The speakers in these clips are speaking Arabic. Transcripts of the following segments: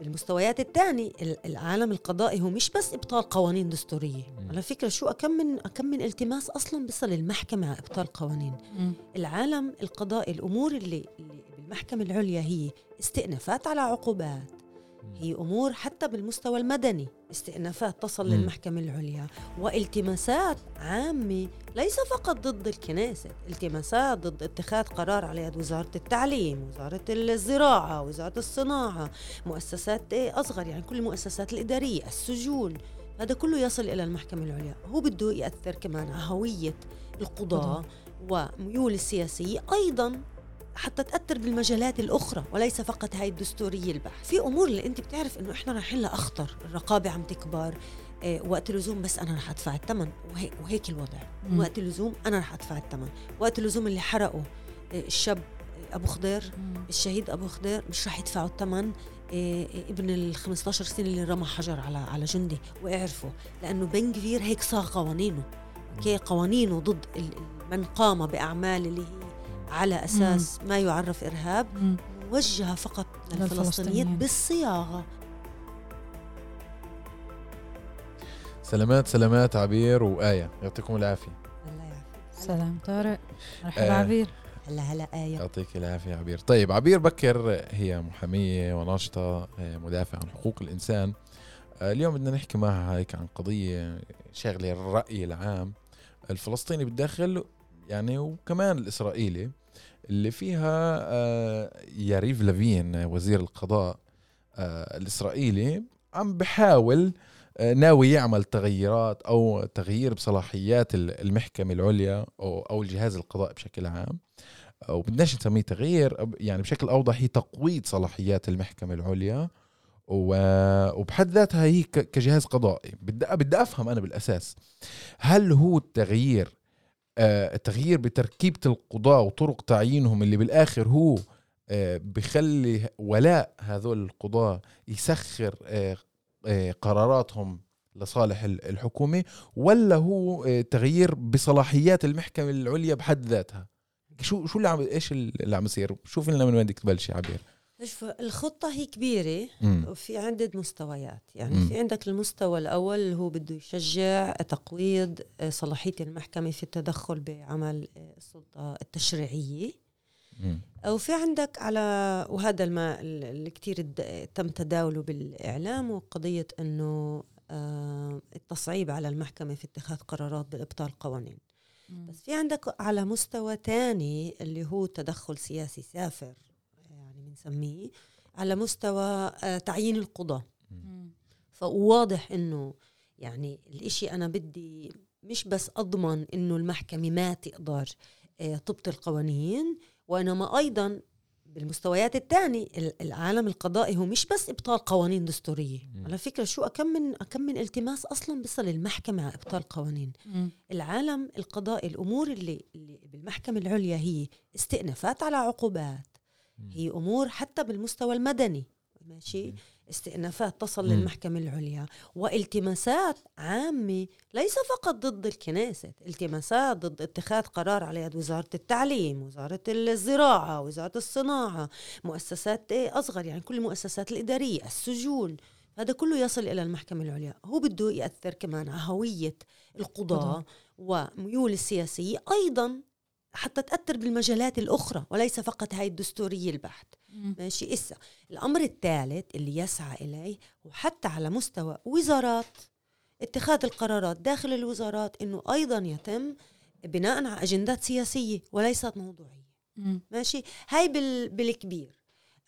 بالمستويات الثانية العالم القضائي هو مش بس إبطال قوانين دستورية. على فكرة شو أكم من أكم من التماس أصلا بيصل المحكمة على إبطال قوانين. العالم القضائي الأمور اللي, اللي بالمحكمة العليا هي استئنافات على عقوبات هي أمور حتى بالمستوى المدني. استئنافات تصل م. للمحكمة العليا. والتماسات عامة ليس فقط ضد الكنيسة التماسات ضد اتخاذ قرار على يد وزارة التعليم وزارة الزراعة وزارة الصناعة مؤسسات أصغر يعني كل المؤسسات الإدارية السجون. هذا كله يصل إلى المحكمة العليا. هو بده ياثر كمان على هوية القضاة وميول السياسية أيضا. حتى تأثر بالمجالات الأخرى وليس فقط هاي الدستورية البحث. في أمور اللي أنت بتعرف أنه إحنا رايحين لأخطر الرقابة عم تكبر إيه وقت اللزوم بس أنا رح أدفع الثمن وهيك, وهيك الوضع. مم. وقت اللزوم أنا رح أدفع الثمن وقت اللزوم اللي حرقوا إيه الشاب أبو خضير مم. الشهيد أبو خضير مش رح يدفعوا الثمن إيه ابن ال 15 سنة اللي رمى حجر على على جندي. واعرفوا لأنه بن هيك صاغ قوانينه. كي قوانينه ضد من قام بأعمال اللي هي على أساس مم. ما يعرف إرهاب مم. موجهة فقط للفلسطينيين بالصياغه سلامات سلامات عبير وآية. يعطيكم العافية. الله يعافيك. سلام طارق. مرحبا آه. عبير. هلا هلا آية. يعطيك العافية عبير. طيب عبير بكر هي محامية وناشطة آه، مدافعة عن حقوق الإنسان. آه، اليوم بدنا نحكي معها هيك عن قضية شاغلة الرأي العام. الفلسطيني بالداخل يعني وكمان الإسرائيلي اللي فيها آه، ياريف لافين وزير القضاء آه، الإسرائيلي عم بحاول آه، ناوي يعمل تغييرات أو تغيير بصلاحيات المحكمة العليا أو الجهاز القضائي بشكل عام. وبدناش نسميه تغيير يعني بشكل أوضح هي تقويض صلاحيات المحكمة العليا. وبحد ذاتها هي كجهاز قضائي. بدي بدي أفهم أنا بالأساس هل هو التغيير التغيير آه، بتركيبة القضاة وطرق تعيينهم اللي بالآخر هو آه، بخلي ولاء هذول القضاة يسخر آه، قراراتهم لصالح الحكومة ولا هو تغيير بصلاحيات المحكمة العليا بحد ذاتها؟ شو شو اللي عم إيش اللي عم يصير؟ شوف لنا من وين بدك تبلشي عبير؟ شوف الخطة هي كبيرة مم. وفي عدة مستويات يعني مم. في عندك المستوى الأول اللي هو بده يشجع تقويض آه، صلاحية المحكمة في التدخل بعمل آه، السلطة التشريعية مم. وفي عندك على وهذا الما اللي كتير تم تداوله بالإعلام وقضية أنه آه، التصعيب على المحكمة في اتخاذ قرارات بإبطال قوانين بس في عندك على مستوى تاني اللي هو تدخل سياسي سافر بنسميه على مستوى آه، تعيين القضاة فواضح إنه يعني الإشي أنا بدي مش بس أضمن إنه المحكمة ما تقدر آه، تبطل قوانين وإنما أيضا بالمستويات الثانية العالم القضائي هو مش بس إبطال قوانين دستورية مم. على فكرة شو أكم من أكم من التماس أصلا بيصل المحكمة على إبطال قوانين مم. العالم القضائي الأمور اللي, اللي بالمحكمة العليا هي استئنافات على عقوبات هي أمور حتى بالمستوى المدني ماشي؟ استئنافات تصل مم. للمحكمة العليا والتماسات عامة ليس فقط ضد الكنيسة التماسات ضد اتخاذ قرار على يد وزارة التعليم وزارة الزراعة وزارة الصناعة مؤسسات أصغر يعني كل المؤسسات الإدارية السجون هذا كله يصل إلى المحكمة العليا. هو بده يأثر كمان على هوية القضاة وميول السياسية أيضا حتى تأثر بالمجالات الأخرى وليس فقط هاي الدستورية البحت. ماشي إسا. الأمر الثالث اللي يسعى إليه وحتى على مستوى وزارات اتخاذ القرارات داخل الوزارات إنه أيضا يتم بناء على أجندات سياسية وليست موضوعية. مم. ماشي؟ هاي بال... بالكبير.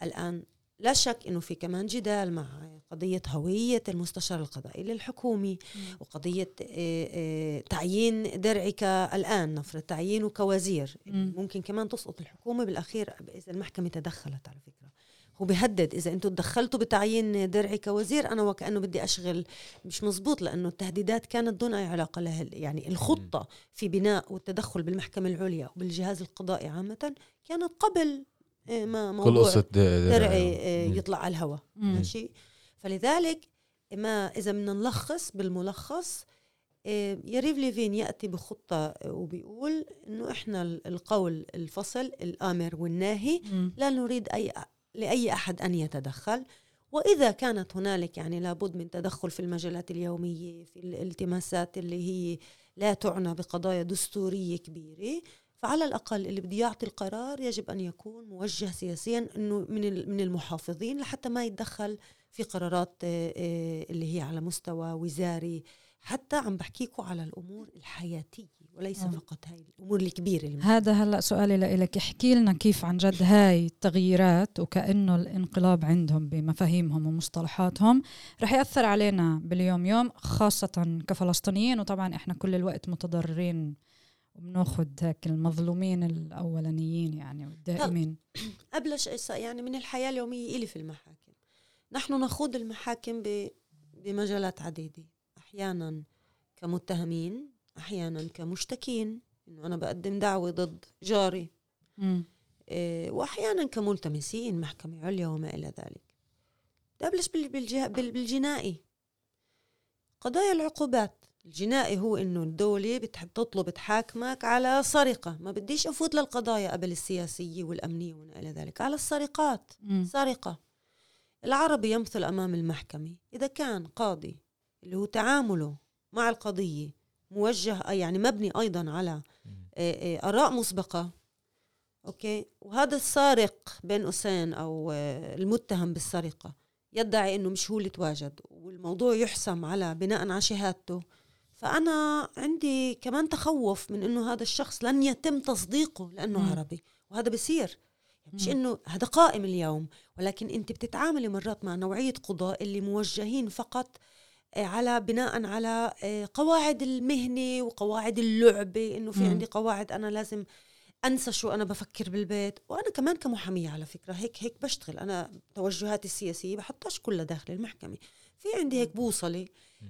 الآن لا شك إنه في كمان جدال مع قضية هوية المستشار القضائي للحكومي وقضية آه، آه، تعيين درعك الآن نفرض تعيينه كوزير. ممكن كمان تسقط الحكومة بالأخير إذا المحكمة تدخلت على فكرة. هو بيهدد إذا أنتم تدخلتوا بتعيين درعي كوزير أنا وكأنه بدي أشغل مش مزبوط لأنه التهديدات كانت دون أي علاقة لها يعني الخطة في بناء والتدخل بالمحكمة العليا وبالجهاز القضائي عامة كانت قبل إيه، ما موضوع كل قصة درعي إيه، يطلع على الهواء ماشي؟ فلذلك ما إذا بدنا نلخص بالملخص إيه، يريف ليفين يأتي بخطة وبيقول إنه إحنا القول الفصل الآمر والناهي لا نريد أي لأي أحد أن يتدخل. وإذا كانت هنالك يعني لابد من تدخل في المجالات اليومية في الالتماسات اللي هي لا تعنى بقضايا دستورية كبيرة فعلى الأقل اللي بده يعطي القرار يجب أن يكون موجه سياسيا أنه من من المحافظين لحتى ما يتدخل في قرارات آه، آه، اللي هي على مستوى وزاري. حتى عم بحكيكم على الأمور الحياتية وليس مم. فقط هاي الأمور الكبيرة اللي هذا هلأ سؤالي لإلك. احكي لنا كيف عن جد هاي التغييرات وكأنه الانقلاب عندهم بمفاهيمهم ومصطلحاتهم. رح يأثر علينا باليوم يوم خاصة كفلسطينيين وطبعا إحنا كل الوقت متضررين وبناخذ هيك المظلومين الأولانيين يعني والدائمين. قبل شيء يعني من الحياة اليومية إلي في المحاكم. نحن نخوض المحاكم بمجالات عديدة. أحيانا كمتهمين أحيانا كمشتكين. إنه أنا بقدم دعوة ضد جاري. مم. إيه، واحيانا كملتمسين محكمة عليا وما إلى ذلك. ابلش بال- بالجنائي. قضايا العقوبات. الجنائي هو إنه الدولة بتحب تطلب تحاكمك على سرقة. ما بديش أفوت للقضايا قبل السياسية والأمنية وما إلى ذلك. على السرقات. مم. سرقة. العربي يمثل أمام المحكمة. إذا كان قاضي اللي هو تعامله مع القضية موجه يعني مبني أيضا على آه، آه، آراء مسبقة أوكي؟ وهذا السارق بين قوسين أو آه، المتهم بالسرقة يدعي أنه مش هو اللي تواجد. والموضوع يحسم على بناء على شهادته. فأنا عندي كمان تخوف من أنه هذا الشخص لن يتم تصديقه لأنه مم. عربي وهذا بصير مش مم. إنه هذا قائم اليوم ولكن أنت بتتعاملي مرات مع نوعية قضاء اللي موجهين فقط آه، على بناء على آه، قواعد المهنة وقواعد اللعبة إنه في. عندي قواعد أنا لازم أنسى شو أنا بفكر بالبيت وأنا كمان كمحامية على فكرة هيك هيك بشتغل أنا توجهاتي السياسية بحطهاش كلها داخل المحكمة في عندي هيك بوصلة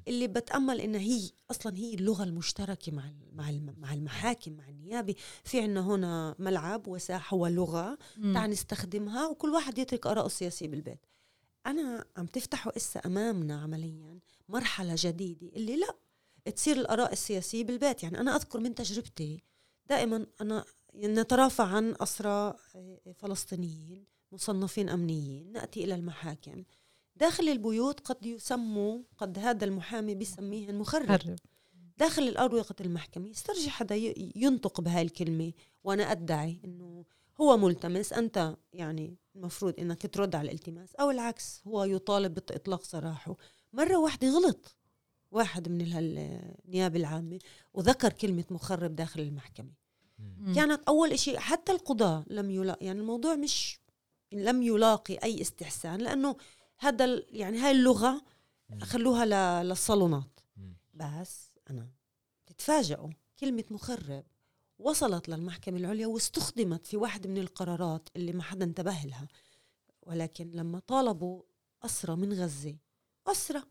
اللي بتأمل انها هي أصلا هي اللغة المشتركة مع مع مع المحاكم مع النيابة. في عندنا هنا ملعب وساحة ولغة. تعال نستخدمها وكل واحد يترك آراءه السياسية بالبيت. أنا عم تفتحوا إسا أمامنا عمليا مرحلة جديدة اللي لا تصير الآراء السياسية بالبيت. يعني أنا أذكر من تجربتي دائما أنا نترافع عن أسرى فلسطينيين مصنفين أمنيين نأتي إلى المحاكم. داخل البيوت قد يسموا قد هذا المحامي بيسميهن مخرب. خرب داخل الأروقة المحكمة. يسترجي حدا ينطق بهاي الكلمة وأنا أدعي إنه هو ملتمس. أنت يعني المفروض إنك ترد على الالتماس أو العكس هو يطالب بإطلاق سراحه. مرة واحدة غلط واحد من ال- النيابة العامة وذكر كلمة مخرب داخل المحكمة. كانت أول إشي حتى القضاة لم يلاقي يعني الموضوع مش لم يلاقي أي استحسان لأنه هذا ال- يعني هاي اللغة خلوها ل- للصالونات. بس أنا تتفاجئوا كلمة مخرب وصلت للمحكمة العليا واستخدمت في واحدة من القرارات اللي ما حدا انتبه لها. ولكن لما طالبوا أسرى من غزة أسرى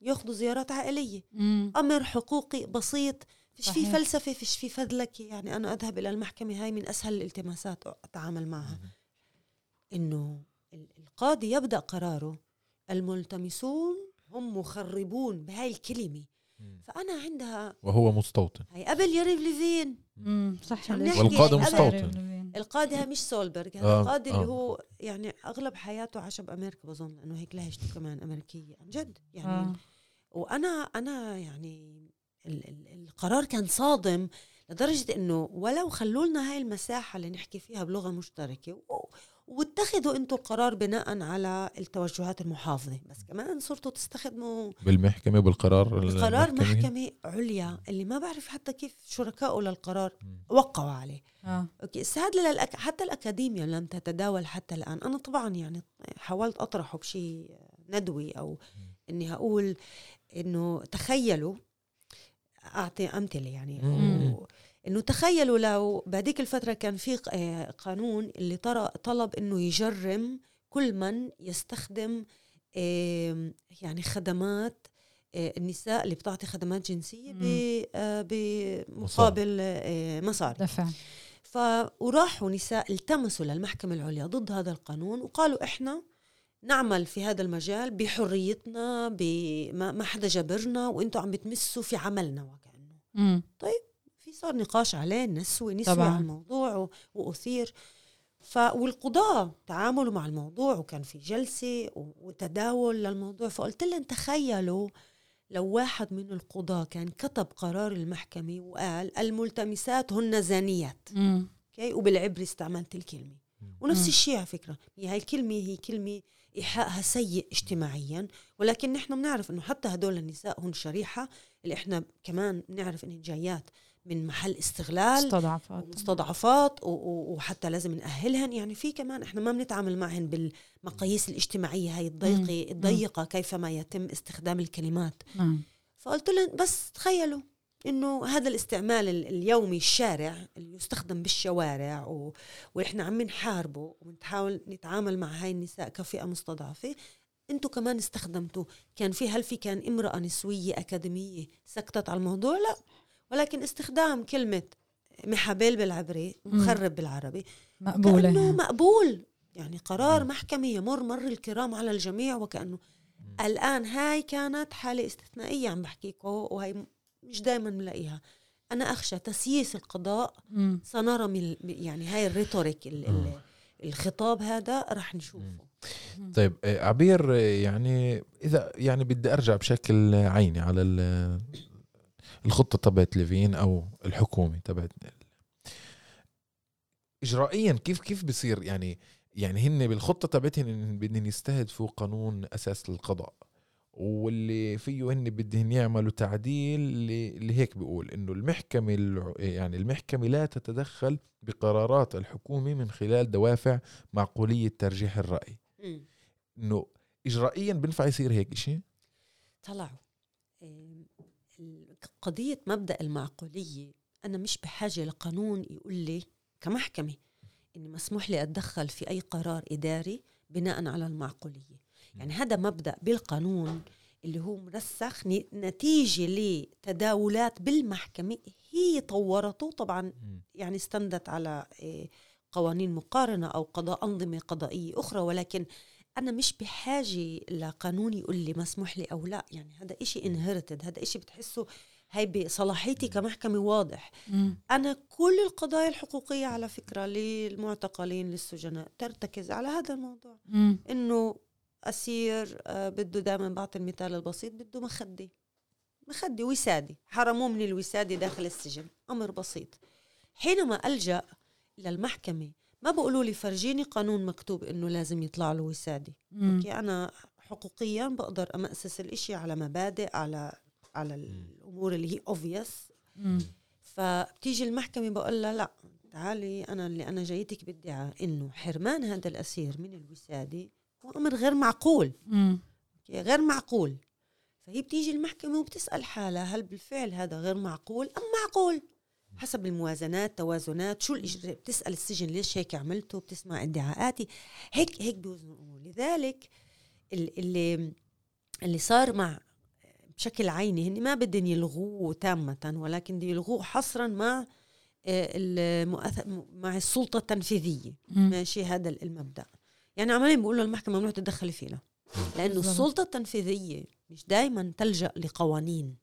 ياخذوا زيارات عائلية. مم. أمر حقوقي بسيط فيش في صحيح. فلسفة فيش في فذلكة يعني أنا أذهب إلى المحكمة هاي من أسهل الالتماسات أتعامل معها. إنه ال- القاضي يبدأ قراره الملتمسون هم مخربون بهاي الكلمة فأنا عندها وهو مستوطن هي قبل يريف ليفين. صح قبل- مستوطن. القاضي هاي مش سولبرغ هذا آه، القاضي آه. اللي هو يعني أغلب حياته عاش بأمريكا بظن لأنه هيك لهجته كمان أمريكية عن جد يعني آه. وأنا أنا يعني ال ال القرار كان صادم لدرجة إنه ولو خلوا لنا هاي المساحة اللي نحكي فيها بلغة مشتركة و- واتخذوا أنتم القرار بناء على التوجهات المحافظة. بس كمان صرتوا تستخدموا بالمحكمة بالقرار قرار المحكمي. محكمة عليا اللي ما بعرف حتى كيف شركائه للقرار. وقعوا عليه. آه. أوكي السعد للأك... حتى الاكاديميا لم تتداول حتى الآن. أنا طبعا يعني حاولت أطرحه بشيء ندوي أو إني أقول إنه تخيلوا أعطي أمثلة يعني إنه تخيلوا لو بهذيك الفترة كان في آه، قانون اللي طلب إنه يجرم كل من يستخدم يعني خدمات آه، النساء اللي بتعطي خدمات جنسية آه، بمقابل مصاري. دفع. ف وراحوا نساء التمسوا للمحكمة العليا ضد هذا القانون وقالوا إحنا نعمل في هذا المجال بحريتنا بما ما حدا جبرنا وأنتم عم بتمسوا في عملنا وكأنه. مم. في صار نقاش عليه نسوي نسوي طبعاً. على الموضوع و- وأثير. ف والقضاة تعاملوا مع الموضوع وكان في جلسة وتداول للموضوع. فقلت لهم تخيلوا لو واحد من القضاة كان كتب قرار المحكمة وقال الملتمسات هن زانيات. أوكي؟ وبالعبري استعملت الكلمة. ونفس الشيء على فكرة. هي هاي الكلمة هي كلمة إيحائها سيء اجتماعيا. ولكن نحن بنعرف إنه حتى هدول النساء هن شريحة. اللي إحنا كمان بنعرف إنهن جايات. من محل استغلال مستضعفات. مستضعفات وحتى لازم نأهلهن يعني في كمان إحنا ما بنتعامل معهن بالمقاييس الاجتماعية هاي الضيقة الضيقة كيفما يتم استخدام الكلمات. نعم. فقلت لهم بس تخيلوا إنه هذا الاستعمال اليومي الشارع اللي يستخدم بالشوارع و... وإحنا عم نحاربه ونحاول نتعامل مع هاي النساء كفئة مستضعفة أنتم كمان استخدمتوا كان في هل في كان امرأة نسوية أكاديمية سكتت على الموضوع؟ لا. ولكن استخدام كلمة محابيل بالعبري مخرب بالعربي مقبولة كأنه مقبول. يعني قرار محكمة يمر مر الكرام على الجميع وكأنه الآن هاي كانت حالة استثنائية عم بحكيكم وهي مش دائما بنلاقيها أنا أخشى تسييس القضاء مم. سنرى من يعني هاي الريتوريك الخطاب هذا رح نشوفه. طيب آه، عبير آه، يعني اذا يعني بدي أرجع بشكل عيني على الخطة تبعت ليفين أو الحكومة تبعت اجرائيا كيف كيف بصير؟ يعني يعني هن بالخطة تبعتهم بدهم يستهدفوا قانون أساس للقضاء واللي فيه هن بدهم يعملوا تعديل اللي هيك بيقول إنه المحكمة يعني المحكمة لا تتدخل بقرارات الحكومة من خلال دوافع معقولية ترجيح الرأي. إنه اجرائيا بنفع يصير هيك شيء طلعوا. قضية مبدأ المعقولية أنا مش بحاجة لقانون يقول لي كمحكمة إني مسموح لي أتدخل في أي قرار إداري بناء على المعقولية. يعني هذا مبدأ بالقانون اللي هو مرسخ نتيجة لتداولات بالمحكمة هي طورته. طبعا يعني استندت على إيه، قوانين مقارنة أو قضاء أنظمة قضائية أخرى ولكن أنا مش بحاجة لقانون يقول لي مسموح لي أو لا. يعني هذا إشي انهرتد هذا إشي بتحسه هاي بصلاحيتي كمحكمة واضح. مم. أنا كل القضايا الحقوقية على فكرة للمعتقلين للسجناء ترتكز على هذا الموضوع. مم. إنه أسير آه، بده دائما بعطي المثال البسيط بده مخدة. مخدة وسادة. حرموه من الوسادة داخل السجن. أمر بسيط. حينما ألجأ للمحكمة ما بقولوا لي فرجيني قانون مكتوب إنه لازم يطلع له وسادة. أوكي أنا حقوقيا بقدر أمأسس الإشي على مبادئ على على الأمور اللي هي obvious. فبتيجي المحكمة بقول لها لا تعالي أنا اللي أنا جايتك بادعاء إنه حرمان هذا الأسير من الوسادة هو أمر غير معقول. مم. غير معقول. فهي بتيجي المحكمة وبتسأل حالها هل بالفعل هذا غير معقول أم معقول؟ حسب الموازنات توازنات شو الإجراء بتسأل السجن ليش هيك عملته؟ بتسمع ادعاءاتي. هيك هيك بيوزنوا الأمور. لذلك اللي اللي صار مع بشكل عيني هن ما بدهم يلغوه تامة ولكن بدهم يلغوه حصرا مع آه، مع السلطة التنفيذية. ماشي؟ هذا المبدأ. يعني عمالين بيقولوا المحكمة ممنوع تتدخل فينا. لأنه السلطة التنفيذية مش دائما تلجأ لقوانين.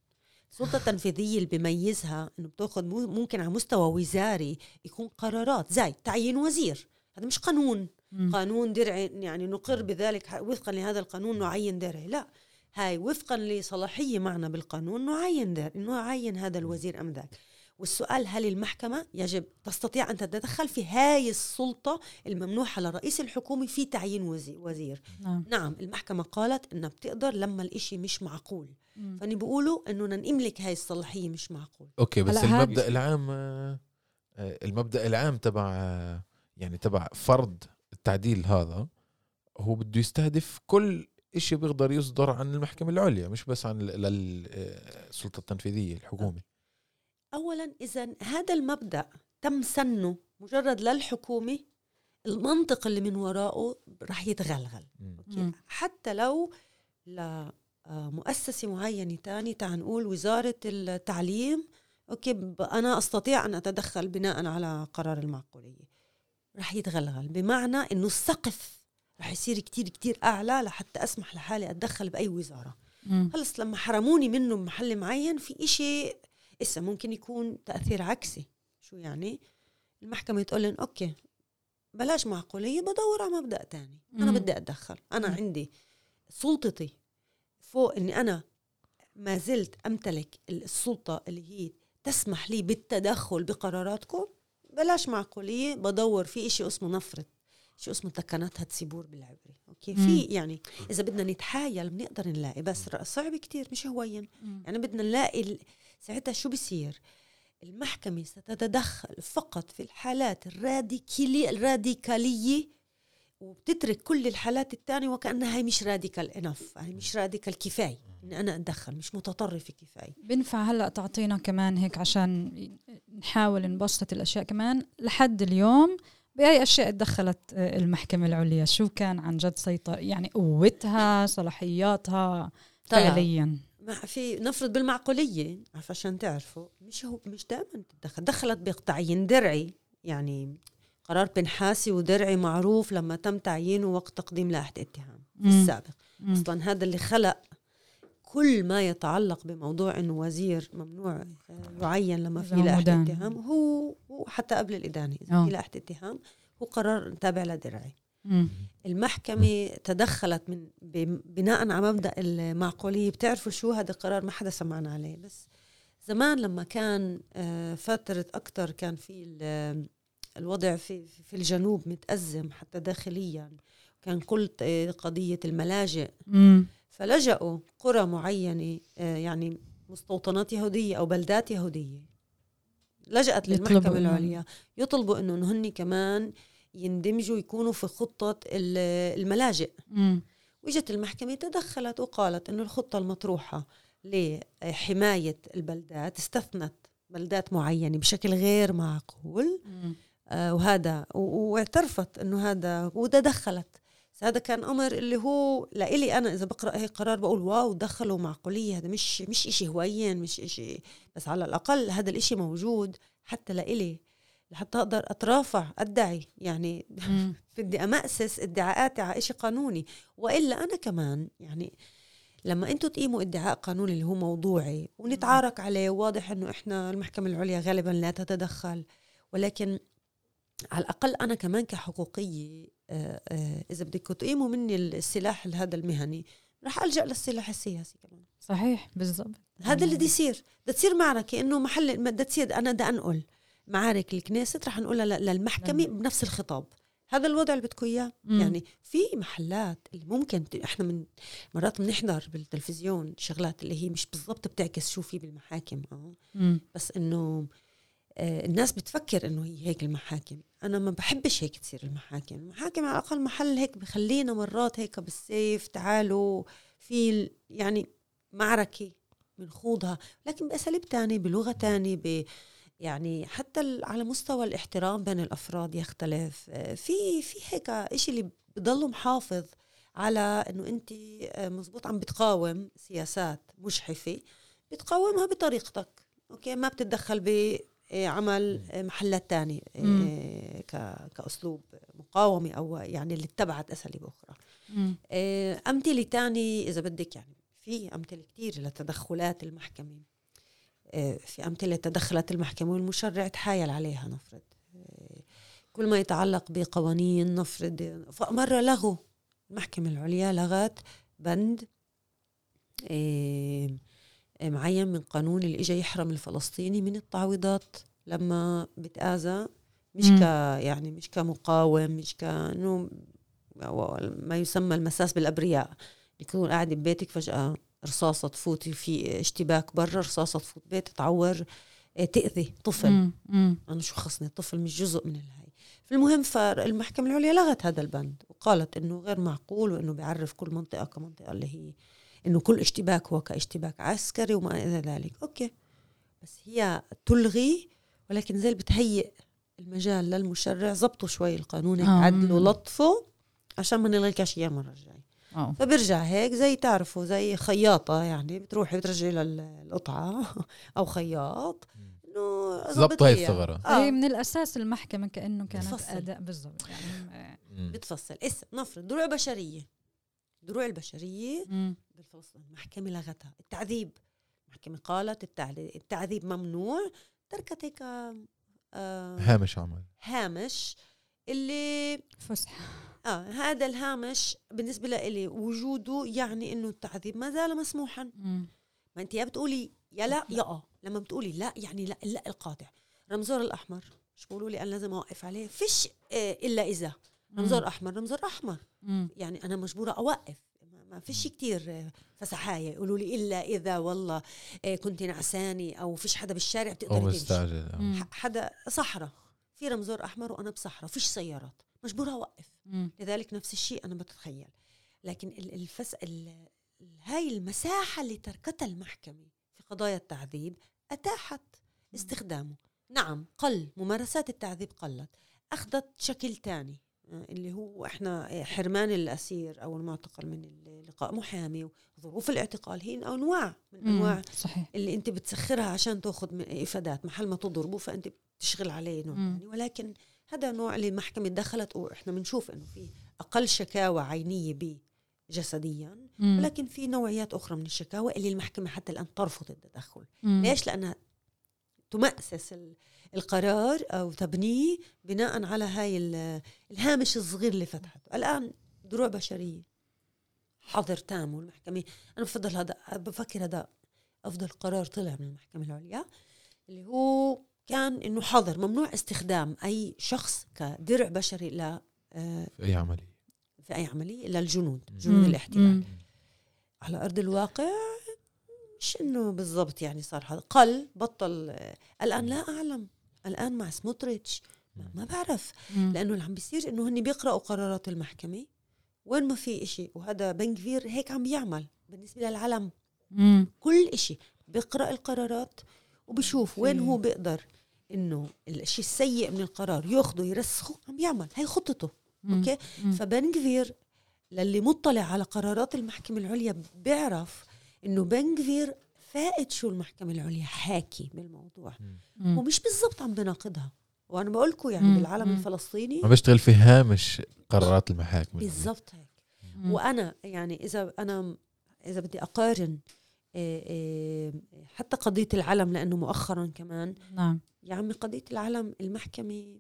السلطة التنفيذية اللي بيميزها إنه بتأخذ ممكن على مستوى وزاري يكون قرارات. زي تعيين وزير. هذا مش قانون. قانون درعي يعني نقر بذلك وفقا لهذا القانون نعين درعي لا. هاي وفقا لصلاحية معنا بالقانون نعين درعي نعين هذا الوزير أم ذاك. والسؤال هل المحكمة يجب تستطيع أن تتدخل في هاي السلطة الممنوحة لرئيس الحكومة في تعيين وزير؟ نعم, نعم المحكمة قالت أنها بتقدر لما الإشي مش معقول. فاني بيقولوا إنه نملك هاي الصلاحية مش معقول. أوكي بس المبدأ العام آه، المبدأ العام تبع يعني تبع فرض التعديل هذا هو بده يستهدف كل إشي بيقدر يصدر عن المحكمة العليا مش بس عن السلطة التنفيذية الحكومة اولا اذا هذا المبدأ تم سنه مجرد للحكومه المنطق اللي من وراءه رح يتغلغل. okay. حتى لو لمؤسسة معينة تاني تعال نقول وزارة التعليم okay أنا أستطيع أن أتدخل بناء على قرار المعقولية. رح يتغلغل. بمعنى أنه السقف رح يصير كتير كتير أعلى لحتى أسمح لحالي أتدخل بأي وزارة. خلص لما حرموني منه بمحل معين في إشي إسا ممكن يكون تأثير عكسي. شو يعني؟ المحكمة تقول لهم okay بلاش معقولية بدور على مبدأ تاني. أنا مم. بدي أتدخل. أنا مم. عندي سلطتي فوق إني أنا ما زلت أمتلك السلطة اللي هي تسمح لي بالتدخل بقراراتكم. بلاش معقولية بدور في إشي اسمه نفرض شيء اسمه תקנת הציבור بالعبري okay؟ مم. في يعني إذا بدنا نتحايل بنقدر نلاقي بس صعب كتير مش هوين يعني بدنا نلاقي ال- ساعتها شو بصير المحكمة ستتدخل فقط في الحالات الراديكالية الراديكالية وبتترك كل الحالات الثانية وكأنها هي مش راديكال انف هي مش راديكال كفاية. إني أنا أتدخل مش متطرفة كفاية. بنفع هلأ تعطينا كمان هيك عشان نحاول نبسط الأشياء كمان؟ لحد اليوم بأي أشياء تدخلت آه، المحكمة العليا شو كان عن جد سيطر يعني قوتها صلاحياتها. فعليا ما في نفرض بالمعقولية عشان تعرفوا مش هو مش دائما تتدخل دخلت بتعيين درعي يعني قرار بنحاسي ودرعي معروف لما تم تعيينه وقت تقديم لائحة اتهام. السابق مم. أصلا هذا اللي خلق كل ما يتعلق بموضوع إنه وزير ممنوع يعين لما في لائحة. اتهام هو هو حتى قبل الإدانة إذا. في لائحة اتهام هو قرار تابع لدرعي. المحكمة تدخلت من بناء على مبدأ المعقولية بتعرفوا شو هذا القرار ما حدا سمعنا عليه بس زمان لما كان آه، فترة أكتر كان في ال- الوضع في في الجنوب متأزم حتى داخليا كان كل قضية الملاجئ. فلجأوا قرى معينة آه، يعني مستوطنات يهودية أو بلدات يهودية لجأت للمحكمة العليا يطلبوا إنه هن كمان يندمجوا يكونوا في خطة ال- الملاجئ. وجت المحكمة تدخلت وقالت إنه الخطة المطروحة لحماية البلدات استثنت بلدات معينة بشكل غير معقول. آه، وهذا واعترفت إنه هذا وتدخلت هذا كان أمر اللي هو لإلي أنا إذا بقرأ هيك قرار بقول واو دخلوا معقولية هذا مش مش إشي هوين مش إشي بس على الأقل هذا الإشي موجود حتى لإلي لحتى أقدر أترافع أدعي يعني. بدي أمأسس ادعاءاتي على إشي قانوني وإلا أنا كمان يعني لما أنتم تقيموا ادعاء قانوني اللي هو موضوعي ونتعارك عليه واضح إنه إحنا المحكمة العليا غالبا لا تتدخل ولكن على الأقل أنا كمان كحقوقية إذا بدكم تقيموا مني السلاح هذا المهني رح ألجأ للسلاح السياسي كمان صحيح بالضبط هذا اللي بده يصير بدها تصير معركه انه محل بدها تصير أنا بدي أنقل معارك الكنيست رح نقولها ل- للمحكمة نعم. بنفس الخطاب هذا الوضع اللي بدكم إياه. يعني في محلات اللي ممكن إحنا من مرات بنحضر بالتلفزيون شغلات اللي هي مش بالضبط بتعكس شو في بالمحاكم آه. بس إنه آه، الناس بتفكر إنه هي هيك المحاكم. أنا ما بحبش هيك تصير المحاكم. المحاكم على الأقل محل هيك بخلينا مرات هيك بالسيف تعالوا في يعني معركة بنخوضها. لكن بأساليب تانية بلغة تانية ب يعني حتى على مستوى الاحترام بين الأفراد يختلف. آه، في في هيك إشي اللي بضله محافظ على إنه أنت آه، مزبوط عم بتقاوم سياسات مجحفة بتقاومها بطريقتك. أوكي؟ ما بتتدخل بعمل محلات تانية مم. آه، ك- كأسلوب مقاومة أو يعني اللي اتبعت مم. آه، أمثلة تانية إذا بدك يعني في أمثلة كتير لتدخلات المحكمة. آه، في أمثلة تدخلت المحكمة والمشرع تحايل عليها نفرض. كل ما يتعلق بقوانين نفرض مرة لغوا المحكمة العليا لغت بند. معين من قانون اللي اجى يحرم الفلسطيني من التعويضات لما بتآذى مش. ك يعني مش كمقاوم مش كانه ما يسمى المساس بالأبرياء يكون قاعد ببيتك فجأة رصاصة تفوتي في اشتباك برا رصاصة تفوت بيت تعور آه، تأذي طفل مم. مم. أنا شو خصني الطفل مش جزء من الهي فالمهم فالمحكمة العليا لغت هذا البند وقالت إنه غير معقول وإنه بيعرف كل منطقة كمنطقة اللي هي إنه كل اشتباك هو كاشتباك عسكري وما إلى ذلك أوكي بس هي تلغي ولكن زي بتهيئ المجال للمشرع زبطوا شوي القانون هيك آه. عدلوا لطفوا عشان ما نلغيكش اياه المرة الجاية آه فبرجع هيك زي تعرفوا زي خياطة يعني بتروحي بترجعي للقطعة أو خياط إنه زبط هاي ظبطيها. الثغرة هي آه من الأساس المحكمة كأنه كانت بتفصل. أداء بالضبط يعني آه،. بتفصل اسم نفرض دروع بشرية دروع البشرية مم. بالفلسطين المحكمة لغتها. التعذيب المحكمة قالت التعذيب, التعذيب ممنوع تركت هيك آه هامش عمل. هامش اللي فسحة. آه هذا الهامش بالنسبة لإلي وجوده يعني إنه التعذيب ما زال مسموحا. مم. ما أنت يا بتقولي يا لا يا آه. لما بتقولي لا يعني لا لا القاطع. رمزور الأحمر مش بقولوا لي أنا لازم أوقف عليه؟ فيش آه إلا إذا. رمزور أحمر رمزور أحمر. مم. يعني أنا مجبورة أوقف. ما- فيش كتير فسحايه يقولوا لي إلا إذا والله آه، كنت نعساني أو فيش حدا بالشارع أو بتقدري تمشي حدا صحراء في رمزور أحمر وأنا بصحراء فيش سيارات. مجبورة أوقف. مم. لذلك نفس الشيء أنا بتخيل. لكن ال- الفس ال- هاي المساحة اللي تركتها المحكمة في قضايا التعذيب أتاحت استخدامه. نعم قل. ممارسات التعذيب قلت. أخذت شكل تاني. اللي هو إحنا حرمان الأسير أو المعتقل من لقاء محامي وظروف الاعتقال هي أنواع من. أنواع صحيح اللي أنت بتسخرها عشان تأخذ إفادات محل ما تضربه فأنت بتشغل عليه نوع. يعني ولكن هذا نوع اللي المحكمة دخلت وإحنا بنشوف إنه في أقل شكاوى عينية به جسديا مم. ولكن في نوعيات أخرى من الشكاوى اللي المحكمة حتى الآن ترفض التدخل مم. ليش لأنها تمأسس القرار أو تبنيه بناء على هاي ال- الهامش الصغير اللي فتحته الآن دروع بشرية حظر تام والمحكمة أنا بفضل هذا بفكر هذا أفضل قرار طلع من المحكمة العليا اللي هو كان إنه حظر ممنوع استخدام أي شخص كدرع بشري ل آه، في أي عملية في أي عملية للجنود. جنود. الاحتلال. على أرض الواقع مش إنه بالضبط يعني صار هذا قل بطل آه، الآن لا أعلم الآن مع سموتريتش. ما- بعرف. لأنه اللي عم بيصير إنه هن بيقرأوا قرارات المحكمة. وين ما في إشي. وهذا بنكفير هيك عم بيعمل بالنسبة للعلم مم. كل إشي. بيقرأ القرارات وبشوف وين هو بيقدر إنه الشيء السيء من القرار ياخده يرسخه. عم بيعمل. هي خطته. مم. أوكي. فبنكفير للي مطلع على قرارات المحكمة العليا بيعرف إنه بنكفير فائد شو المحكمة العليا حاكي بالموضوع مم. ومش بالضبط عم بناقضها وأنا بقول لكم يعني مم. بالعالم مم. الفلسطيني ما بيشتغل في هامش قرارات المحاكم بالضبط هيك مم. وأنا يعني إذا أنا إذا بدي أقارن إيه إيه حتى قضية العلم لأنه مؤخرا كمان نعم يا عمي قضية العلم المحكمة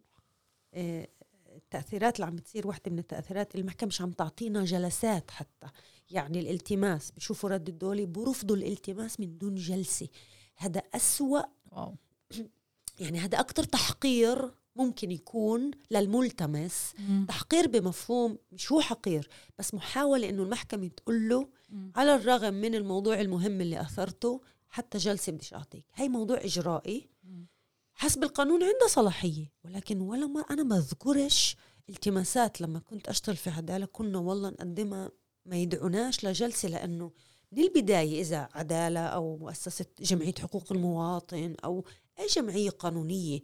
آه، التأثيرات اللي عم بتصير واحدة من التأثيرات المحكمة مش عم تعطينا جلسات حتى يعني الالتماس بشوفوا رد الدولي برفضوا الالتماس من دون جلسة هذا أسوأ واو يعني هذا أكتر تحقير ممكن يكون للملتمس مم. تحقير بمفهوم مش هو حقير بس محاولة إنه المحكمة تقول له مم. على الرغم من الموضوع المهم اللي أثرته حتى جلسة بديش أعطيك هاي موضوع إجرائي مم. حسب القانون عنده صلاحية ولكن ولا ما أنا ما أذكرش التماسات لما كنت أشتغل في عدالة كنا والله نقدمها ما يدعوناش لجلسة لأنه من البداية إذا عدالة أو مؤسسة جمعية حقوق المواطن أو أي جمعية قانونية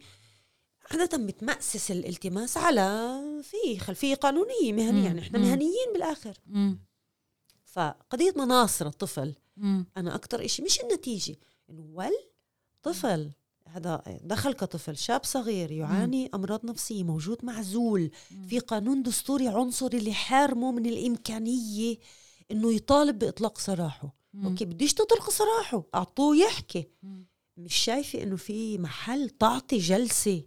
عادة بتمأسس الالتماس على في خلفية قانونية مهنية. يعني إحنا. مهنيين بالآخر مم. فقضية مناصر الطفل مم. أنا أكتر إشي مش النتيجة إنه ول طفل هذا دخل كطفل شاب صغير يعاني أمراض نفسية موجود معزول في قانون دستوري عنصري اللي حارمه من الإمكانية إنه يطالب بإطلاق سراحه. مم. أوكي بديش تطلق سراحه أعطوه يحكي. مم. مش شايفة إنه في محل تعطي جلسة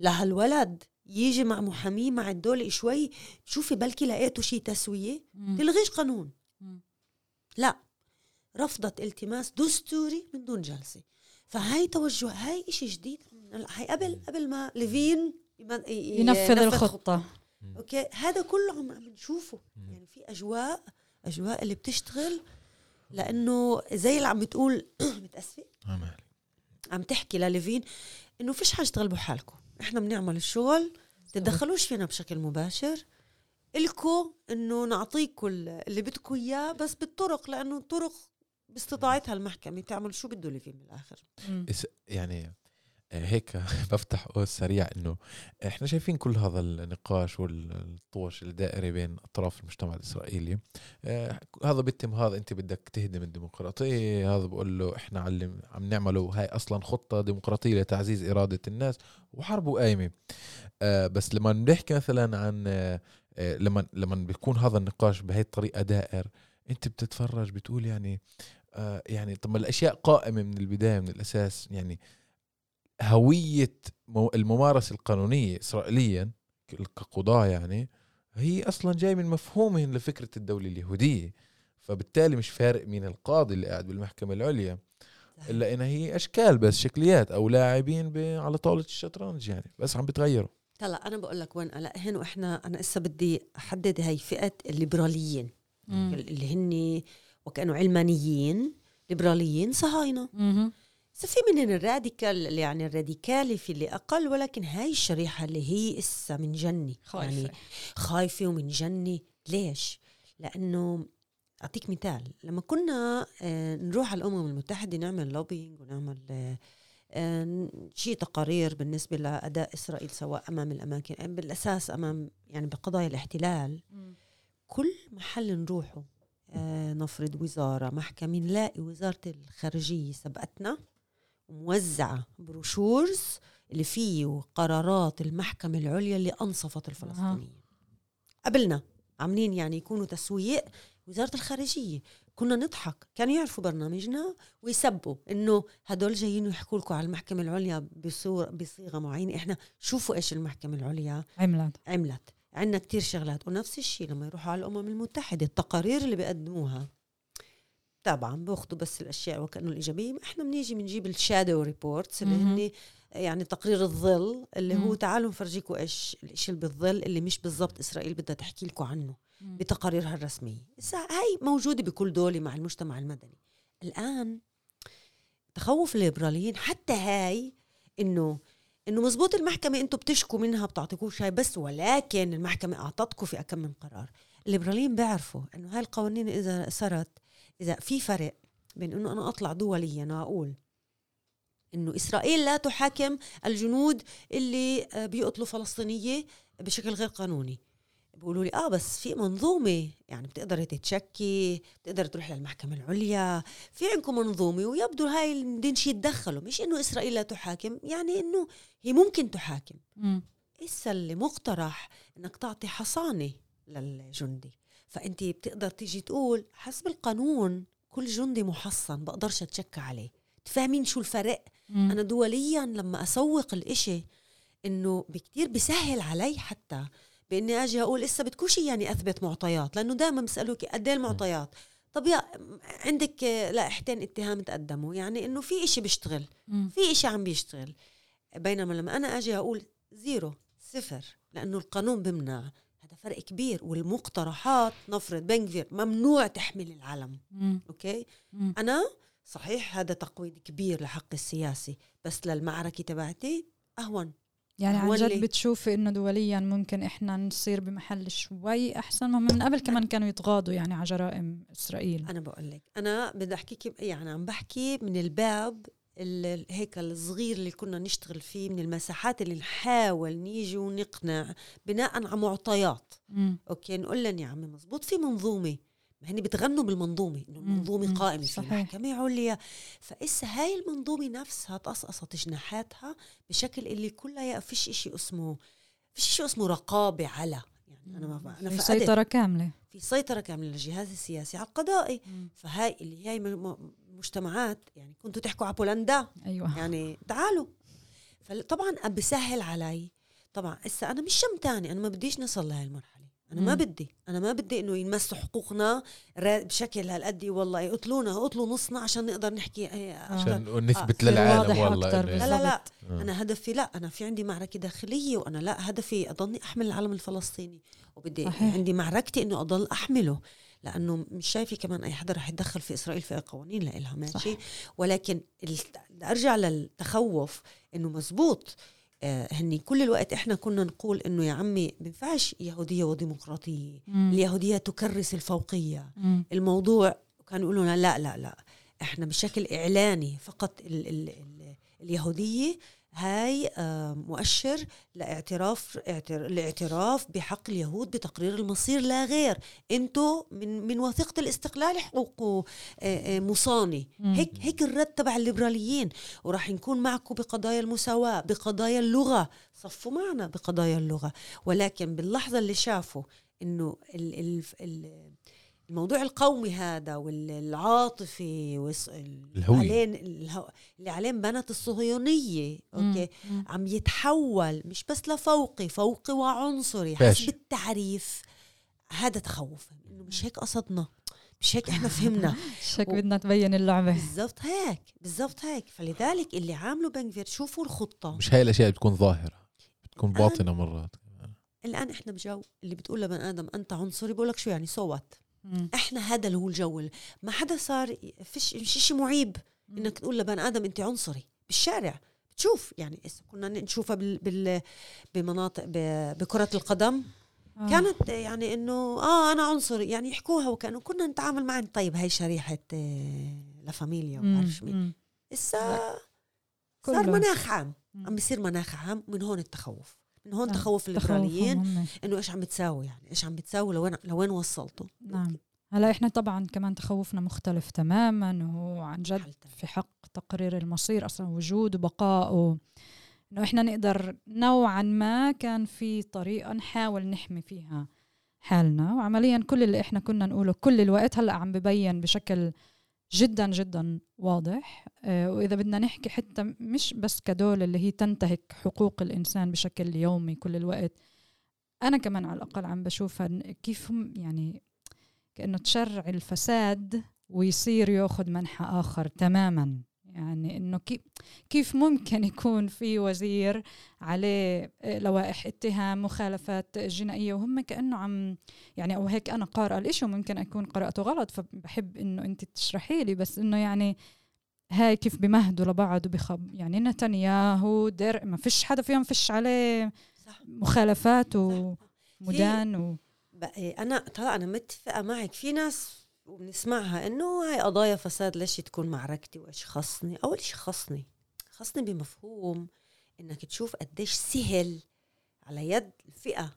لهالولد يجي مع محاميه مع الدولة شوي شوفي بلكي لقيتوا شي تسوية. مم. تلغيش قانون. مم. لا. رفضت التماس دستوري من دون جلسة. فهاي توجه هاي إشي جديد. هاي قبل قبل ما ليفين يم- ي- ينفذ الخطة. okay؟ هذا كله عم عم نشوفه. يعني في أجواء أجواء اللي بتشتغل لأنه زي اللي عم بتقول متأسفة. عمال. عم تحكي لليفين إنه فيش حاجة تغلبوا حالكم إحنا بنعمل الشغل تتدخلوش فينا بشكل مباشر. إلكو إنه نعطيكم اللي بدكم إياه بس بالطرق لأنه الطرق باستطاعتها المحكمه تعمل شو بده ليفين بالاخر مم. اس- يعني آه، هيك بفتح قوس سريع إنه إحنا شايفين كل هذا النقاش والطوش الدائري بين أطراف المجتمع الإسرائيلي. آه، هذا بيتم هذا أنت بدك تهدم الديمقراطية هذا بقول له إحنا علم عم نعمله هاي أصلا خطة ديمقراطية لتعزيز إرادة الناس وحرب قايمه آه، بس لما بنحكي مثلا عن آه، آه، لما لما بيكون هذا النقاش بهي الطريقة دائر أنت بتتفرج بتقول يعني آه، يعني طب ما الأشياء قائمة من البداية من الأساس يعني هوية مو- الممارسة القانونية اسرائيليا كقضاة يعني هي أصلا جاي من مفهومهم لفكرة الدولة اليهودية فبالتالي مش فارق مين القاضي اللي قاعد بالمحكمة العليا إلا انها هي أشكال بس شكليات أو لاعبين على طاولة الشطرنج يعني بس عم بتغيروا. هلا أنا بقول لك وين هنا وإحنا أنا هسه بدي أحدد هي فئة الليبراليين. مم. اللي هن وكانوا علمانيين ليبراليين صهاينة. بس في منهم الراديكال يعني الراديكالي في اللي أقل ولكن هاي الشريحة اللي هي إسا من جني. خايفة. يعني خايفة ومن جني. ليش؟ لأنه أعطيك مثال. لما كنا آه، نروح على الأمم المتحدة نعمل lobbying ونعمل آه، آه، شيء تقارير بالنسبة لأداء إسرائيل سواء أمام الأماكن بالأساس أمام يعني بقضايا الاحتلال. كل محل نروحه نفرض وزارة محكمة نلاقي وزارة الخارجية سبقتنا موزعة brochures اللي فيه قرارات المحكمة العليا اللي أنصفت الفلسطينيين قبلنا عاملين يعني يكونوا تسويق وزارة الخارجية. كنا نضحك كانوا يعرفوا برنامجنا ويسبقوا إنه هدول جايين يحكوا لكم على المحكمة العليا بصورة بصيغة معينة. إحنا شوفوا إيش المحكمة العليا عملت. عملت. عندنا كتير شغلات ونفس الشيء لما يروحوا على الأمم المتحدة التقارير اللي بيقدموها. طبعا باخذوا بس الأشياء وكأنه الإيجابية إحنا بنيجي بنجيب ال shadow reports اللي هن يعني تقرير الظل اللي هو تعالوا نفرجيكم إيش الشيء اللي بالظل اللي مش بالضبط إسرائيل بدها تحكي لكم عنه بتقاريرها الرسمية. هاي موجودة بكل دولة مع المجتمع المدني. الآن تخوف الليبراليين حتى هاي إنه إنه مزبوط المحكمة أنتم بتشكوا منها بتعطيكوش هاي بس ولكن المحكمة أعطتكم في أكم من قرار. الليبراليين بيعرفوا إنه هاي القوانين إذا صارت إذا في فرق بين إنه أنا أطلع دوليا وأقول إنه إسرائيل لا تحاكم الجنود اللي آه، بيقتلوا فلسطينية بشكل غير قانوني. بيقولوا لي آه بس في منظومة يعني بتقدري تتشكي بتقدر تروح للمحكمة العليا في عندكم منظومة ويبدو هاي بدنش يتدخلوا مش إنه إسرائيل لا تحاكم يعني إنه هي ممكن تحاكم. إسا اللي مقترح؟ إنك تعطي حصانة للجندي. فأنت بتقدر تيجي تقول حسب القانون كل جندي محصن بقدرش أتشكى عليه. تفهمين شو الفرق؟ مم. أنا دوليا لما أسوق الإشي إنه بكتير بسهل علي حتى بإني أجي أقول لسه بدكوش يعني أثبت معطيات لأنه دائما بيسالوك قد إيه المعطيات؟ طب يا عندك لائحتين اتهام تقدموا يعني إنه في إشي بيشتغل. في إشي عم بيشتغل. بينما لما أنا أجي أقول zero صفر لأنه القانون بمنع. هذا فرق كبير والمقترحات نفرض بن غفير ممنوع تحمل العلم. مم. okay؟ مم. أنا صحيح هذا تقويض كبير لحق السياسي بس للمعركة تبعتي أهون. يعني عن جد بتشوفي إنه دوليا ممكن إحنا نصير بمحل شوي أحسن. من قبل كمان كانوا يتغاضوا يعني على جرائم إسرائيل. أنا بقول لك أنا بدي احكيك يعني عم بحكي من الباب هيك الصغير اللي كنا نشتغل فيه من المساحات اللي نحاول نيجي ونقنع بناء على معطيات. مم. أوكي نقول لهم يا عمي مزبوط في منظومة. ما هني بتغنوا بالمنظومة إنه المنظومة قائمة في محكمه عليا فإسا هاي المنظومة نفسها تقصقصت جناحاتها بشكل اللي كلها فيش إشي اسمه فيش شيء اسمه رقابة على. يعني أنا ما أنا في سيطرة كاملة. في سيطرة كاملة للجهاز السياسي على القضائي. فهاي اللي هي مجتمعات يعني كنتوا تحكوا على بولندا؟ أيوه. يعني تعالوا. فطبعا بسهل علي. طبعا هسه أنا مش شمتاني أنا ما بديش نصل لهي المرحلة. أنا ما بدي أنا ما بدي إنه ينمسوا حقوقنا بشكل هالقد والله يقتلونا يقتلوا نصنا عشان نقدر نحكي إيه، عشان آه. نثبت آه. للعالم والله لا لا لا آه. أنا هدفي لا أنا في عندي معركة داخلية وأنا لا هدفي أضلني أحمل العلم الفلسطيني وبدي صحيح. عندي معركتي إنه أضل أحمله لأنه مش شايفة كمان أي حدا رح يتدخل في إسرائيل في قوانين لإلها ماشي صح. ولكن أرجع للتخوف إنه مزبوط آه هني كل الوقت إحنا كنا نقول إنه يا عمي بينفعش يهودية وديمقراطية مم. اليهوديه تكرس الفوقية مم. الموضوع كانوا يقولوا لا لا لا إحنا بشكل إعلاني فقط ال ال ال اليهودية هاي آه، مؤشر لاعتراف الاعتراف بحق اليهود بتقرير المصير لا غير. انتو من من وثيقة الاستقلال حقوق آه، آه، مصاني. هيك هيك الرد تبع الليبراليين. وراح نكون معكم بقضايا المساواة بقضايا اللغة. صفوا معنا بقضايا اللغة. ولكن باللحظة اللي شافوا إنه ال ال ال الموضوع القومي هذا والعاطفي الهوية. اللي عليه بنت الصهيونية أوكي؟ مم. عم يتحول مش بس لفوقي فوقي وعنصري. حسب التعريف. هذا تخوف إنه مش هيك قصدنا مش هيك إحنا فهمنا. شك و- بدنا تبين اللعبة. بالضبط هيك بالضبط هيك. فلذلك اللي عامله بنكفير شوفوا الخطة. مش هاي الأشياء بتكون ظاهرة بتكون باطنة مرات. الآن إحنا بجو اللي بتقول لبني آدم أنت عنصري بقول لك شو يعني؟ صوت مم. إحنا هذا اللي هو الجو ما حدا صار فيش مش شيء معيب إنك تقول لبني آدم انت عنصري بالشارع بتشوف يعني كنا نشوفها بال, بال بمناطق ب- بكرة القدم آه. كانت يعني إنه آه أنا عنصري يعني يحكوها وكانوا كنا نتعامل معهم طيب هاي شريحة آه، لا فاميليا مم. وبعرفش مين مم. كله. صار مناخ عام مم. عم بيصير مناخ عام من هون التخوف من هون نعم. تخوف الليبراليين. إنه إيش عم بتساوي يعني إيش عم بتساوي لوين لوين وصلتوا نعم هلا إحنا طبعا كمان تخوفنا مختلف تماما وهو عن جد. في حق تقرير المصير أصلا وجود وبقاء و... إنه إحنا نقدر نوعا ما كان في طريقه نحاول نحمي فيها حالنا وعمليا كل اللي إحنا كنا نقوله كل الوقت هلأ عم ببين بشكل جدا جدا واضح. آه، وإذا بدنا نحكي حتى مش بس كدول اللي هي تنتهك حقوق الإنسان بشكل يومي كل الوقت أنا كمان على الأقل عم بشوفها كيف هم يعني كأنه تشرع الفساد ويصير يأخذ منحى آخر تماما. يعني إنه كيف كيف ممكن يكون في وزير عليه آه، لوائح اتهام مخالفات جنائية وهم كأنه عم يعني أو هيك أنا قارئة الإشي وممكن أكون قرأته غلط فبحب إنه أنت تشرحي لي بس إنه يعني هاي كيف بمهدوا لبعض وبخب يعني نتنياهو در ما فيش حدا فيهم فيش عليه صح مخالفات. ومدان و... بقى أنا طبعا أنا متفقة معك في ناس وبنسمعها إنه هاي قضايا فساد ليش تكون معركتي وايش خصني أول شيء خصني خصني بمفهوم إنك تشوف قديش سهل على يد الفئة.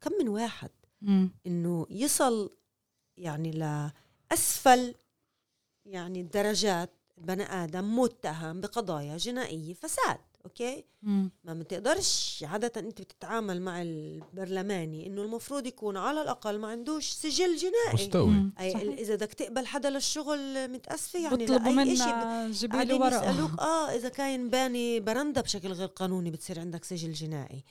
كم من واحد. إنه يصل يعني لأسفل يعني درجات بني آدم متهم بقضايا جنائية فساد. أوكي مم. ما بتقدرش عادة أنت بتتعامل مع البرلماني إنه المفروض يكون على الأقل ما عندوش سجل جنائي مستوي مم. أي. إذا بدك تقبل حدا للشغل متأسفة يعني إشي منا جيبي يسألوك ورقه آه إذا كاين باني برندا بشكل غير قانوني بتصير عندك سجل جنائي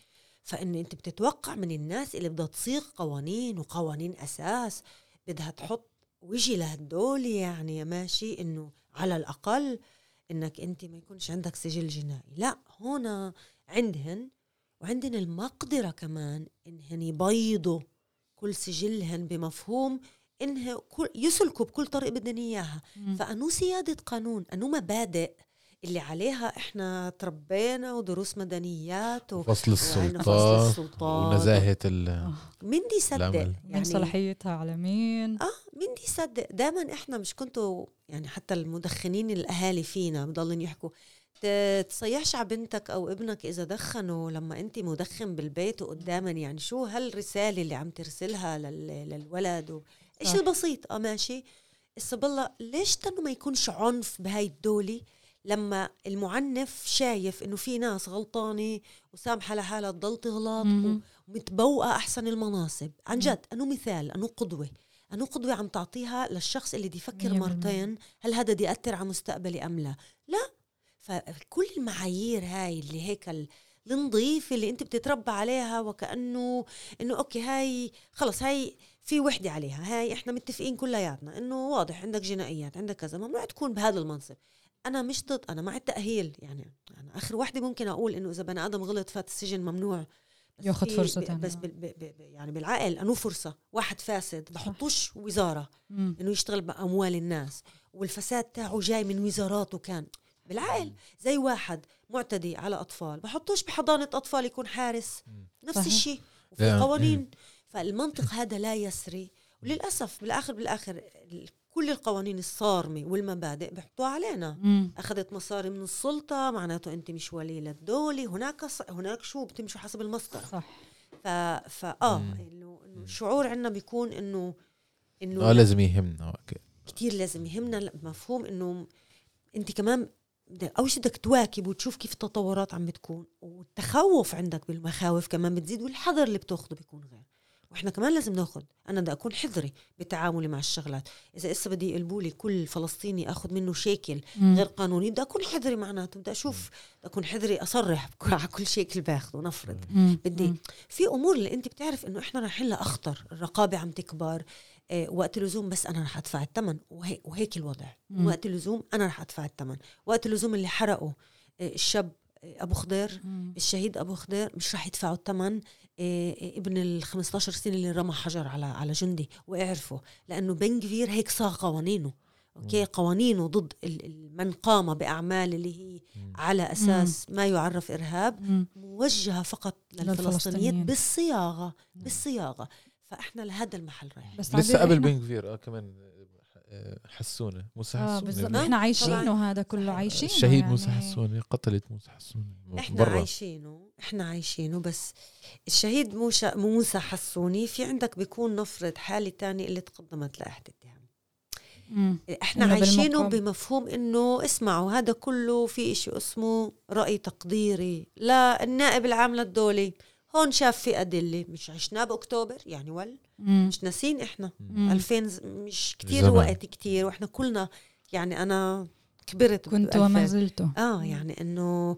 فإن أنت بتتوقع من الناس اللي بدها تصيغ قوانين وقوانين أساس بدها تحط وجه لهدول يعني يا ماشي إنه على الأقل إنك أنت ما يكونش عندك سجل جنائي. لا هنا عندهن وعندهن المقدرة كمان إنهن يبيضوا كل سجلهن بمفهوم إنه كل يسلكوا بكل طريقه بدهن إياها. مم. فأنو سيادة قانون؟ أنو مبادئ؟ اللي عليها إحنا تربينا ودروس مدنيات و... فصل فصل السلطات السلطات. ونزاهة ال. مين دي يصدق. من يعني صلاحيتها على مين؟ آه مين دي يصدق دائما إحنا مش كنتوا يعني حتى المدخنين الأهالي فينا بضلن يحكوا تصيحش على بنتك أو ابنك إذا دخنوا لما انت مدخن بالبيت وقداما يعني شو هالرسالة اللي عم ترسلها لل... للولد و... إيش البسيط آه ماشي. هسه بالله ليش تنو ما يكونش عنف بهاي الدولة؟ لما المعنف شايف إنه في ناس غلطانة وسامحة لحالها تضل تغلط مهم. ومتبوقة أحسن المناصب. عن جد انه مثال؟ انه قدوة؟ انه قدوة عم تعطيها للشخص اللي دي يفكر. مرتين هل هذا دي يأثر على مستقبلي أم لا؟ لا. فكل المعايير هاي اللي هيك ال- النظيفة اللي أنت بتتربى عليها وكأنه إنه okay هاي خلص هاي في وحدة عليها. هاي إحنا متفقين كلياتنا إنه واضح عندك جنائيات عندك كذا ممنوع تكون بهذا المنصب. أنا مش ضد أنا مع التأهيل. يعني أنا آخر وحدة ممكن أقول إنه إذا بني آدم غلط فات السجن ممنوع. فرصة ب- تانية. بس بال- ب- ب- ب- يعني بالعقل أنه فرصة. واحد فاسد بحطوش وزارة مم. إنه يشتغل بأموال الناس والفساد تاعه جاي من وزاراته كان. بالعقل. زي واحد معتدي على أطفال بحطوش بحضانة أطفال يكون حارس. نفس. الشيء. وفي. قوانين. فالمنطق هذا لا يسري. وللأسف بالآخر بالآخر ال- كل القوانين الصارمة والمبادئ بيحطوها علينا. مم. أخذت مصاري من السلطة معناته أنت مش ولي للدولة. هناك ص... هناك شو؟ بتمشوا حسب المصدر. صح. ف... فاه. إنه إنه الشعور عندنا بيكون إنه إنه آه لازم يهمنا. أوكي. كتير لازم يهمنا. مفهوم إنه أنت كمان أول شيء بدك تواكب وتشوف كيف التطورات عم بتكون والتخوف عندك بالمخاوف كمان بتزيد والحذر اللي بتاخده بيكون غير. وإحنا كمان لازم ناخذ أنا بدي أكون حذري بتعاملي مع الشغلات إذا إسا بدي يقلبوا لي كل فلسطيني آخذ منه شيكل. غير قانوني بدي أكون حذري معناته بدي أشوف بدي أكون حذري أصرح على كل شيكل باخذه نفرض. بدي. في أمور اللي أنت بتعرف إنه إحنا رايحين لها الرقابة عم تكبر آه، وقت اللزوم بس أنا رح أدفع الثمن وهيك, وهيك الوضع مم. وقت اللزوم أنا رح أدفع الثمن وقت اللزوم اللي حرقوا آه، الشاب أبو خضير مم. الشهيد أبو خضير مش رح يدفعوا الثمن آه، آه، ابن ال 15 سنة اللي رمى حجر على على جندي واعرفوا لأنه بن كفير هيك صاغ قوانينه أوكي؟ قوانينه ضد من قام بأعمال اللي هي على أساس ما يعرف إرهاب مم. موجهة فقط للفلسطينيين للفلسطينيين. بالصياغة بالصياغة. فإحنا لهذا المحل رايح بس لسه قبل بن كفير آه كمان حسونة موسى آه حسونة بالضبط آه، إحنا عايشينه طبعاً. هذا كله. عايشينه الشهيد يعني موسى حسونة قتلت موسى حسونة إحنا برا عايشينه إحنا عايشينه بس الشهيد موسى موسى حسوني في عندك بيكون نفرض حالة تانية اللي تقدمت لائحه اتهام مم. إحنا عايشينه بالمقام. بمفهوم إنه اسمعوا هذا كله في إشي اسمه رأي تقديري لا النائب العام للدولة هون شاف في ادله مش عشناه بأكتوبر يعني ول مم. مش ناسين إحنا مم. 2000 ز- مش كتير زمان. وقت كتير وإحنا كلنا يعني أنا كبرت كنت وما 2000. زلت آه يعني إنه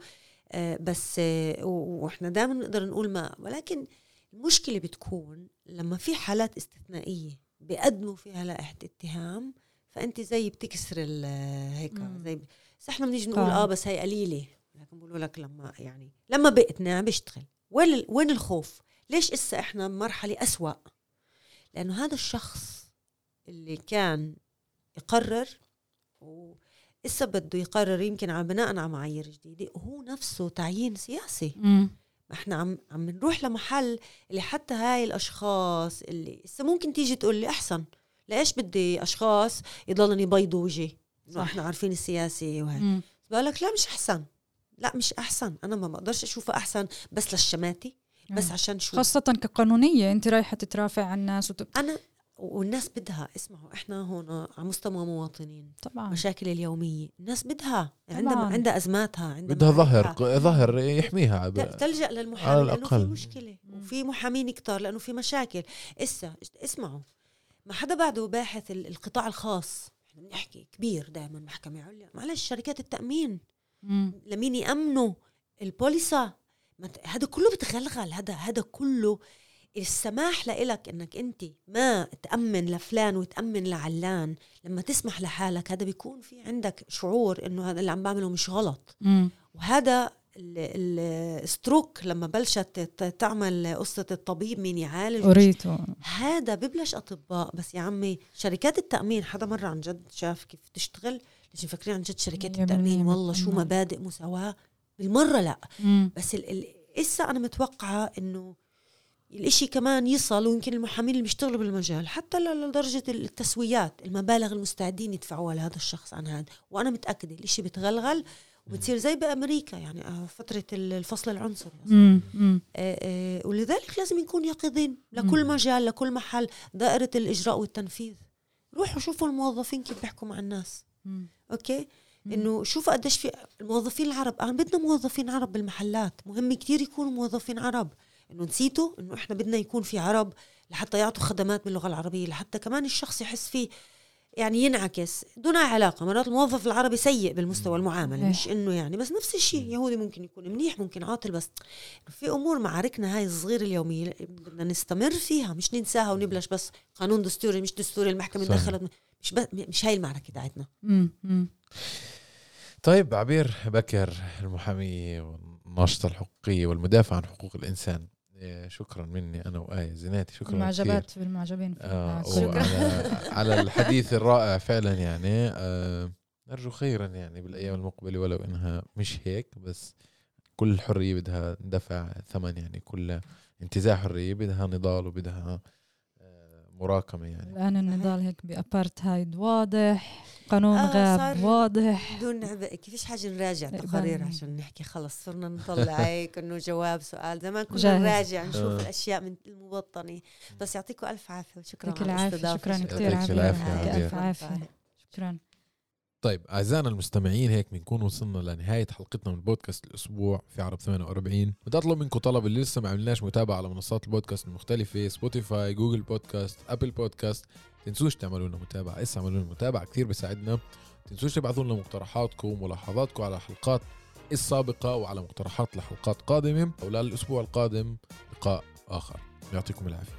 آه بس آه و- وإحنا دائما نقدر نقول ما ولكن المشكلة بتكون لما في حالات استثنائية بيقدموا فيها لائحة اتهام فأنت زي بتكسر ال- هيك. زي بس إحنا بنيجي نقول. آه بس هي قليلة لكن بقولوا لك لما يعني لما بقتنع بيشتغل وين وين الخوف؟ ليش إسا إحنا بمرحله أسوأ؟ لأنه هذا الشخص اللي كان يقرر وإسا بده يقرر يمكن على بناء على معايير جديدة وهو نفسه تعيين سياسي. ما إحنا عم عم نروح لمحل اللي حتى هاي الأشخاص اللي هسه ممكن تيجي تقول لي أحسن. ليش بدي أشخاص يضلني يبيضوا وجهي. إحنا عارفين السياسي وهيك. مم. بقول لك لا مش أحسن. لا مش أحسن أنا ما بقدرش اشوفها أحسن بس للشماتي بس. عشان شو خاصة كقانونية أنت رايحة تترافع عن الناس وت... أنا والناس بدها اسمعوا إحنا هون على مستوى مواطنين طبعا مشاكل اليومية الناس بدها عندها طبعاً. عندها أزماتها عندها بدها ظهر. ظهر يحميها تلجأ على للمحامي لأنه في الأقل. مشكلة مم. وفي محامين كتار لأنه في مشاكل إسا اسمعوا ما حدا بعده باحث ال- القطاع الخاص إحنا بنحكي كبير دائما محكمة عليا معلش شركات التأمين. لمين يأمنوا البوليسا؟ هذا كله بتغلغل هذا هذا كله السماح لإلك إنك أنت ما تأمن لفلان وتأمن لعلان. لما تسمح لحالك هذا بيكون في عندك شعور إنه هذا اللي عم بعمله مش غلط. مم. وهذا الستروك لما بلشت تعمل قصة الطبيب مين يعالج؟ أريته هذا ببلش أطباء. بس يا عمي شركات التأمين حدا مرة عن جد شاف كيف تشتغل؟ ليش مفكرين عن جد شركات بالمية والله شو. مبادئ مساواة. بالمرة لا. مم. بس إسا أنا متوقعة إنه الإشي كمان يصل ويمكن المحامين اللي بيشتغلوا بالمجال حتى لدرجة التسويات المبالغ المستعدين يدفعوها لهذا الشخص عن هذا. وأنا متأكدة الإشي بتغلغل وبتصير زي بأمريكا يعني آه، فترة ال- الفصل العنصري. آه، آه، ولذلك لازم نكون يقظين لكل مجال لكل محل دائرة الإجراء والتنفيذ. روحوا شوفوا الموظفين كيف بيحكوا مع الناس. مم. أوكي إنه شوفوا قديش في الموظفين العرب أنا بدنا موظفين عرب بالمحلات مهم كتير يكونوا موظفين عرب إنه نسيتوا إنه إحنا بدنا يكون في عرب لحتى يعطوا خدمات باللغة العربية لحتى كمان الشخص يحس فيه يعني ينعكس دون أي علاقة مرات الموظف العربي سيء بالمستوى المعامله إيه. مش إنه يعني بس نفس الشيء يهودي ممكن يكون منيح ممكن عاطل بس في أمور معاركنا هاي الصغيرة اليومية بدنا نستمر فيها مش ننساها ونبلش بس قانون دستوري مش دستوري المحكمة. دخلت مش بس مش هاي المعركة تاعتنا. طيب عبير بكر المحامية والناشطة الحقوقية والمدافع عن حقوق الإنسان. إيه، شكرا مني أنا وآية زيناتي. شكرا كثير. المعجبات بالمعجبين في آه كل- وعلى على الحديث الرائع فعلا يعني. آه نرجو خيرا يعني بالأيام المقبلة ولو إنها مش هيك بس كل حرية بدها دفع ثمن يعني كل انتزاع حرية بدها نضال وبدها مراكمة يعني. الآن النضال هيك بأبارتهايد واضح قانون آه، غاب صار- واضح. بدون عبء كيفش حاجة نراجع تقارير مني. عشان نحكي؟ خلص صرنا نطلع هيك إنه جواب سؤال. زمان كنا. نراجع نشوف آه. الأشياء من المبطنة. بس يعطيكم ألف عافية وشكرا على العافية الاستضافة. شكرا يعطيك كثير. يعطيك ألف عافية شكرا. طيب أعزائنا المستمعين هيك بنكون وصلنا لنهاية حلقتنا من بودكاست الأسبوع في عرب 48 بدي أطلب منكم طلب اللي لسه ما عملناش متابعة على منصات البودكاست المختلفة Spotify Google Podcast Apple Podcast تنسوش تعملوا لنا متابعة اسا اعملوا لنا متابعة كثير بيساعدنا تنسوش تبعثوا لنا مقترحاتكم وملاحظاتكم على الحلقات السابقة وعلى مقترحات لحلقات قادمة. وللأسبوع القادم لقاء آخر. يعطيكم العافية.